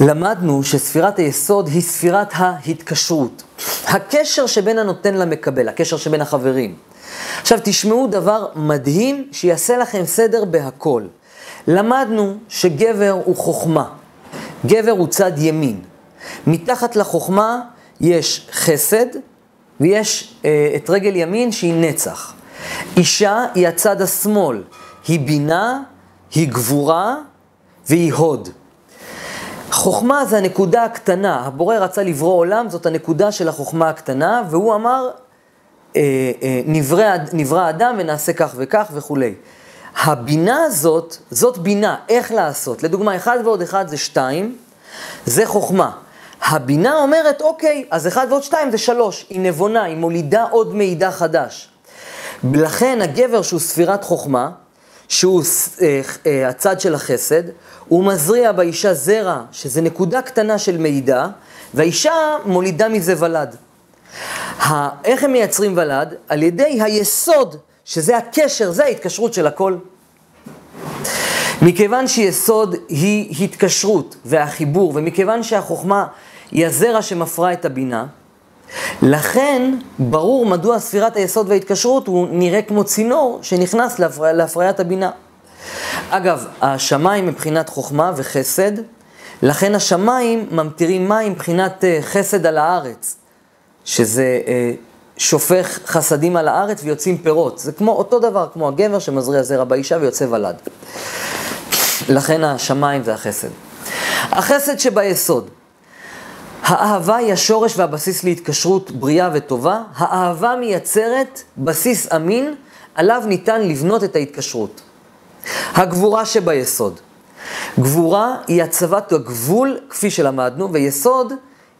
למדנו שספירת היסוד היא ספירת ההתקשרות. הקשר שבין הנותן למקבל, הקשר שבין החברים. עכשיו תשמעו דבר מדהים שיעשה לכם סדר בהכל. למדנו שגבר הוא חוכמה, גבר הוא צד ימין. מתחת לחוכמה יש חסד ויש אה, את רגל ימין שהיא נצח. אישה היא הצד השמאל, היא בינה, היא גבורה והיא הוד. חוכמה זה הנקודה הקטנה, הבורא רצה לברוא עולם, זאת הנקודה של החוכמה הקטנה, והוא אמר, אה, אה, נברא, נברא אדם ונעשה כך וכך וכולי. הבינה הזאת, זאת בינה, איך לעשות. לדוגמה, אחד ועוד אחד זה שתיים, זה חוכמה. הבינה אומרת, אוקיי, אז אחד ועוד שתיים זה שלוש, היא נבונה, היא מולידה עוד מידע חדש. לכן הגבר שהוא ספירת חוכמה, שהוא אה, אה, הצד של החסד, הוא מזריע באישה זרע, שזה נקודה קטנה של מידע, והאישה מולידה מזה ולד. איך הם מייצרים ולד? על ידי היסוד, שזה הקשר, זה ההתקשרות של הכל. מכיוון שיסוד היא התקשרות והחיבור, ומכיוון שהחוכמה היא הזרע שמפרה את הבינה, לכן ברור מדוע ספירת היסוד וההתקשרות הוא נראה כמו צינור שנכנס להפר... להפריית הבינה. אגב, השמיים מבחינת חוכמה וחסד, לכן השמיים ממטירים מים מבחינת אה, חסד על הארץ, שזה אה, שופך חסדים על הארץ ויוצאים פירות. זה כמו אותו דבר, כמו הגבר שמזריע זרע באישה ויוצא ולד. לכן השמיים והחסד. החסד שביסוד. האהבה היא השורש והבסיס להתקשרות בריאה וטובה. האהבה מייצרת בסיס אמין עליו ניתן לבנות את ההתקשרות. הגבורה שביסוד. גבורה היא הצבת הגבול, כפי שלמדנו, ויסוד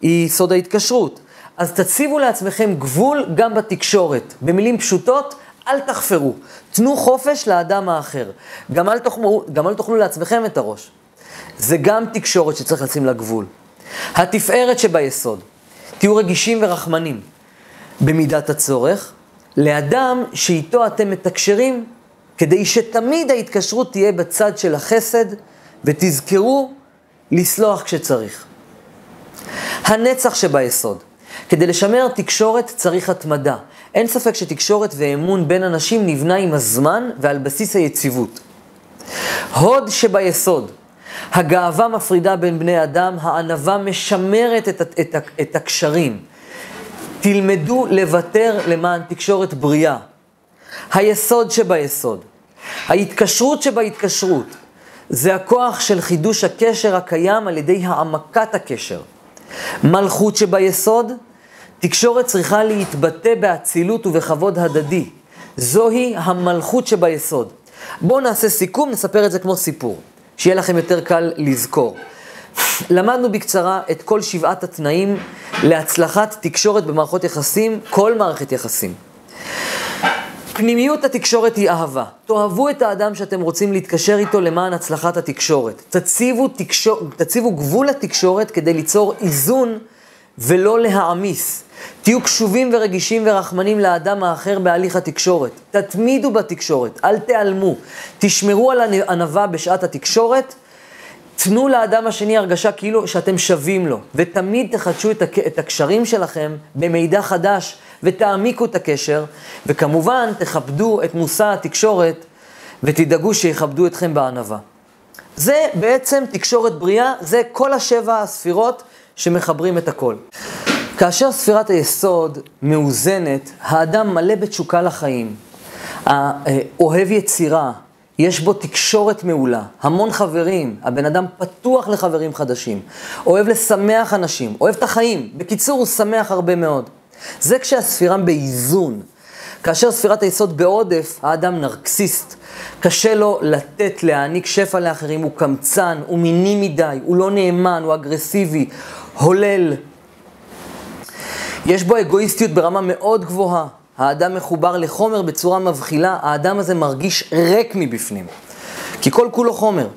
היא יסוד ההתקשרות. אז תציבו לעצמכם גבול גם בתקשורת. במילים פשוטות, אל תחפרו. תנו חופש לאדם האחר. גם אל, תאכלו, גם אל תאכלו לעצמכם את הראש. זה גם תקשורת שצריך לשים לה גבול. התפארת שביסוד, תהיו רגישים ורחמנים במידת הצורך, לאדם שאיתו אתם מתקשרים, כדי שתמיד ההתקשרות תהיה בצד של החסד, ותזכרו לסלוח כשצריך. הנצח שביסוד, כדי לשמר תקשורת צריך התמדה. אין ספק שתקשורת ואמון בין אנשים נבנה עם הזמן ועל בסיס היציבות. הוד שביסוד, הגאווה מפרידה בין בני אדם, הענווה משמרת את, את, את, הקשרים. תלמדו לוותר למען תקשורת בריאה. היסוד שביסוד, ההתקשרות שבהתקשרות, זה הכוח של חידוש הקשר הקיים על ידי העמקת הקשר. מלכות שביסוד, תקשורת צריכה להתבטא באצילות ובכבוד הדדי. זוהי המלכות שביסוד. בואו נעשה סיכום, נספר את זה כמו סיפור. שיהיה לכם יותר קל לזכור. למדנו בקצרה את כל שבעת התנאים להצלחת תקשורת במערכות יחסים, כל מערכת יחסים. פנימיות התקשורת היא אהבה. תאהבו את האדם שאתם רוצים להתקשר איתו למען הצלחת התקשורת. תציבו, תקשור, תציבו גבול לתקשורת כדי ליצור איזון ולא להעמיס. תהיו קשובים ורגישים ורחמנים לאדם האחר בהליך התקשורת. תתמידו בתקשורת, אל תיעלמו. תשמרו על ענווה בשעת התקשורת. תנו לאדם השני הרגשה כאילו שאתם שווים לו, ותמיד תחדשו את, הק... את הקשרים שלכם במידע חדש, ותעמיקו את הקשר, וכמובן תכבדו את מושא התקשורת, ותדאגו שיכבדו אתכם בענווה. זה בעצם תקשורת בריאה, זה כל השבע הספירות שמחברים את הכל. כאשר ספירת היסוד מאוזנת, האדם מלא בתשוקה לחיים, אוהב יצירה, יש בו תקשורת מעולה, המון חברים, הבן אדם פתוח לחברים חדשים, אוהב לשמח אנשים, אוהב את החיים. בקיצור, הוא שמח הרבה מאוד. זה כשהספירה באיזון. כאשר ספירת היסוד בעודף, האדם נרקסיסט. קשה לו לתת, להעניק שפע לאחרים, הוא קמצן, הוא מיני מדי, הוא לא נאמן, הוא אגרסיבי, הולל. יש בו אגואיסטיות ברמה מאוד גבוהה. האדם מחובר לחומר בצורה מבחילה, האדם הזה מרגיש ריק מבפנים. כי כל כולו חומר.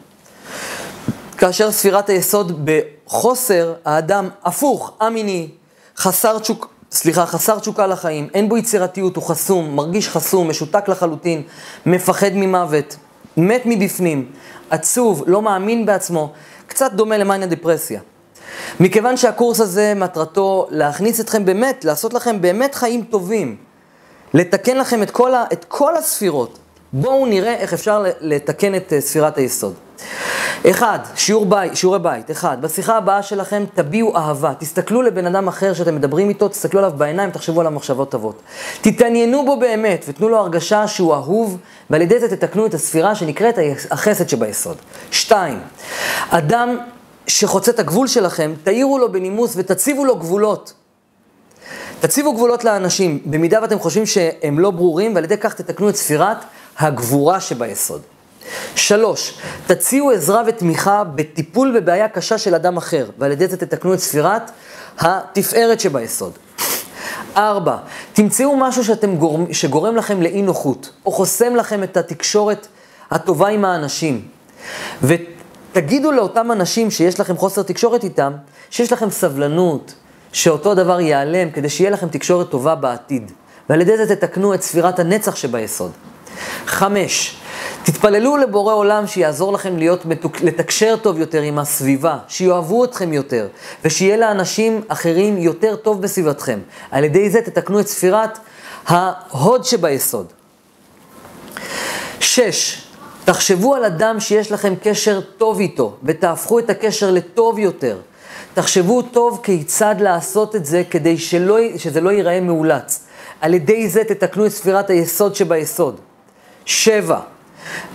כאשר ספירת היסוד בחוסר, האדם הפוך, א-מיני, חסר תשוק, סליחה, חסר תשוקה לחיים, אין בו יצירתיות, הוא חסום, מרגיש חסום, משותק לחלוטין, מפחד ממוות, מת מבפנים, עצוב, לא מאמין בעצמו. קצת דומה למאניה דיפרסיה. מכיוון שהקורס הזה מטרתו להכניס אתכם באמת, לעשות לכם באמת חיים טובים, לתקן לכם את כל, ה, את כל הספירות. בואו נראה איך אפשר לתקן את אה, ספירת היסוד. אחד, שיעור בי, שיעורי בית. אחד, בשיחה הבאה שלכם תביעו אהבה. תסתכלו לבן אדם אחר שאתם מדברים איתו, תסתכלו עליו בעיניים, תחשבו עליו מחשבות טובות. תתעניינו בו באמת ותנו לו הרגשה שהוא אהוב, ועל ידי זה תתקנו את הספירה שנקראת החסד שביסוד. שתיים, אדם שחוצה את הגבול שלכם, תאירו לו בנימוס ותציבו לו גבולות. תציבו גבולות לאנשים, במידה ואתם חושבים שהם לא ברורים, ועל ידי כך תתקנו את ספירת הגבורה שביסוד. שלוש, תציעו עזרה ותמיכה בטיפול בבעיה קשה של אדם אחר, ועל ידי זה תתקנו את ספירת התפארת שביסוד. ארבע, תמצאו משהו שאתם גורם, שגורם לכם לאי נוחות, או חוסם לכם את התקשורת הטובה עם האנשים. ותגידו לאותם אנשים שיש לכם חוסר תקשורת איתם, שיש לכם סבלנות, שאותו דבר ייעלם, כדי שיהיה לכם תקשורת טובה בעתיד. ועל ידי זה תתקנו את ספירת הנצח שביסוד. חמש, תתפללו לבורא עולם שיעזור לכם להיות. לתקשר טוב יותר עם הסביבה, שיאהבו אתכם יותר, ושיהיה לאנשים אחרים יותר טוב בסביבתכם. על ידי זה תתקנו את ספירת ההוד שביסוד. שש, תחשבו על אדם שיש לכם קשר טוב איתו, ותהפכו את הקשר לטוב יותר. תחשבו טוב כיצד לעשות את זה כדי שלא, שזה לא ייראה מאולץ. על ידי זה תתקנו את ספירת היסוד שביסוד. שבע,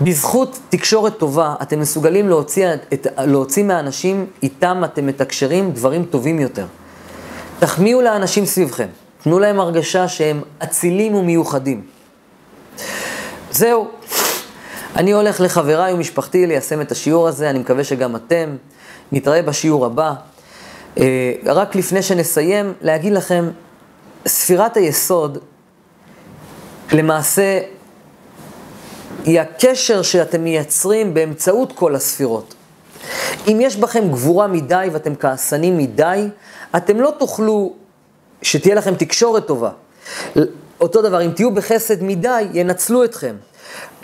בזכות תקשורת טובה, אתם מסוגלים להוציא, את, להוציא מהאנשים איתם אתם מתקשרים דברים טובים יותר. תחמיאו לאנשים סביבכם, תנו להם הרגשה שהם אצילים ומיוחדים. זהו, אני הולך לחבריי ומשפחתי ליישם את השיעור הזה, אני מקווה שגם אתם. נתראה בשיעור הבא. אה, רק לפני שנסיים, להגיד לכם, ספירת היסוד, למעשה, היא הקשר שאתם מייצרים באמצעות כל הספירות. אם יש בכם גבורה מדי ואתם כעסנים מדי, אתם לא תוכלו שתהיה לכם תקשורת טובה. אותו דבר, אם תהיו בחסד מדי, ינצלו אתכם.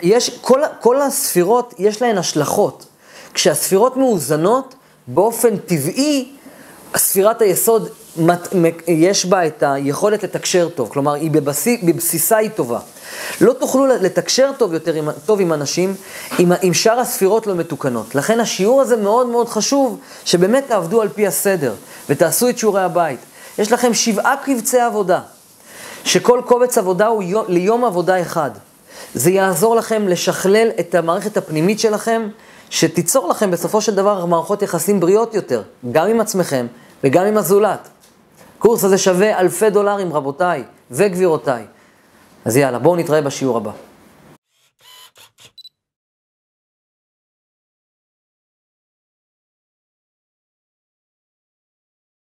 יש, כל, כל הספירות, יש להן השלכות. כשהספירות מאוזנות, באופן טבעי, ספירת היסוד, יש בה את היכולת לתקשר טוב, כלומר, היא בבסיס, בבסיסה היא טובה. לא תוכלו לתקשר טוב יותר עם, טוב עם אנשים אם, אם שאר הספירות לא מתוקנות. לכן השיעור הזה מאוד מאוד חשוב, שבאמת תעבדו על פי הסדר, ותעשו את שיעורי הבית. יש לכם שבעה קבצי עבודה, שכל קובץ עבודה הוא יום, ליום עבודה אחד. זה יעזור לכם לשכלל את המערכת הפנימית שלכם, שתיצור לכם בסופו של דבר מערכות יחסים בריאות יותר, גם עם עצמכם וגם עם הזולת. הקורס הזה שווה אלפי דולרים, רבותיי וגבירותיי. אז יאללה, בואו נתראה בשיעור הבא.